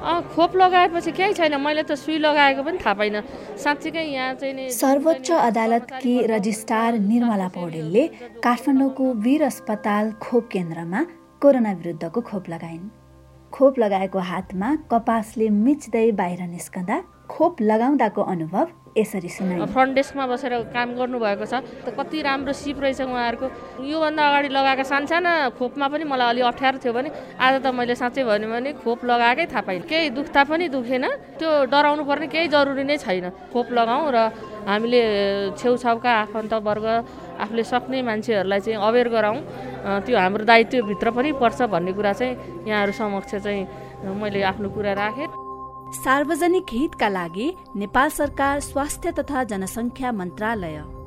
खोप लगाएपछि केही छैन। मैले त सुई लगाएको पनि थाहा पाइनँ। साँच्चीकै यहाँ चाहिँ सर्वोच्च अदालतकी रजिस्ट्रार निर्मला पौडेलले काठमाडौँको वीर अस्पताल खोप केन्द्रमा कोरोना विरुद्धको खोप लगाइन्। खोप लगाएको हातमा कपासले मिच्दै बाहिर निस्कँदा खोप लगाउँदाको अनुभव यसरी सुनाइ फ्रन्ट डेस्कमा बसेर काम गर्नुभएको छ। त कति राम्रो सिप रहेछ उहाँहरूको। योभन्दा अगाडि लगाएको सानसाना खोपमा पनि मलाई अलि अप्ठ्यारो थियो भने आज त मैले साँच्चै भन्यो भने खोप लगाएकै थाहा पाइनँ। केही दुख्दा पनि दुखेन। त्यो डराउनु पर्ने केही जरुरी नै छैन। खोप लगाउँ र हामीले छेउछाउका आफन्तवर्ग आफूले सक्ने मान्छेहरूलाई चाहिँ अवेर गराउँ। त्यो हाम्रो दायित्वभित्र पनि पर्छ भन्ने कुरा चाहिँ यहाँहरू समक्ष चाहिँ मैले आफ्नो कुरा राखेँ। सार्वजनिक हितका लागि नेपाल सरकार स्वास्थ्य तथा जनसङ्ख्या मन्त्रालय।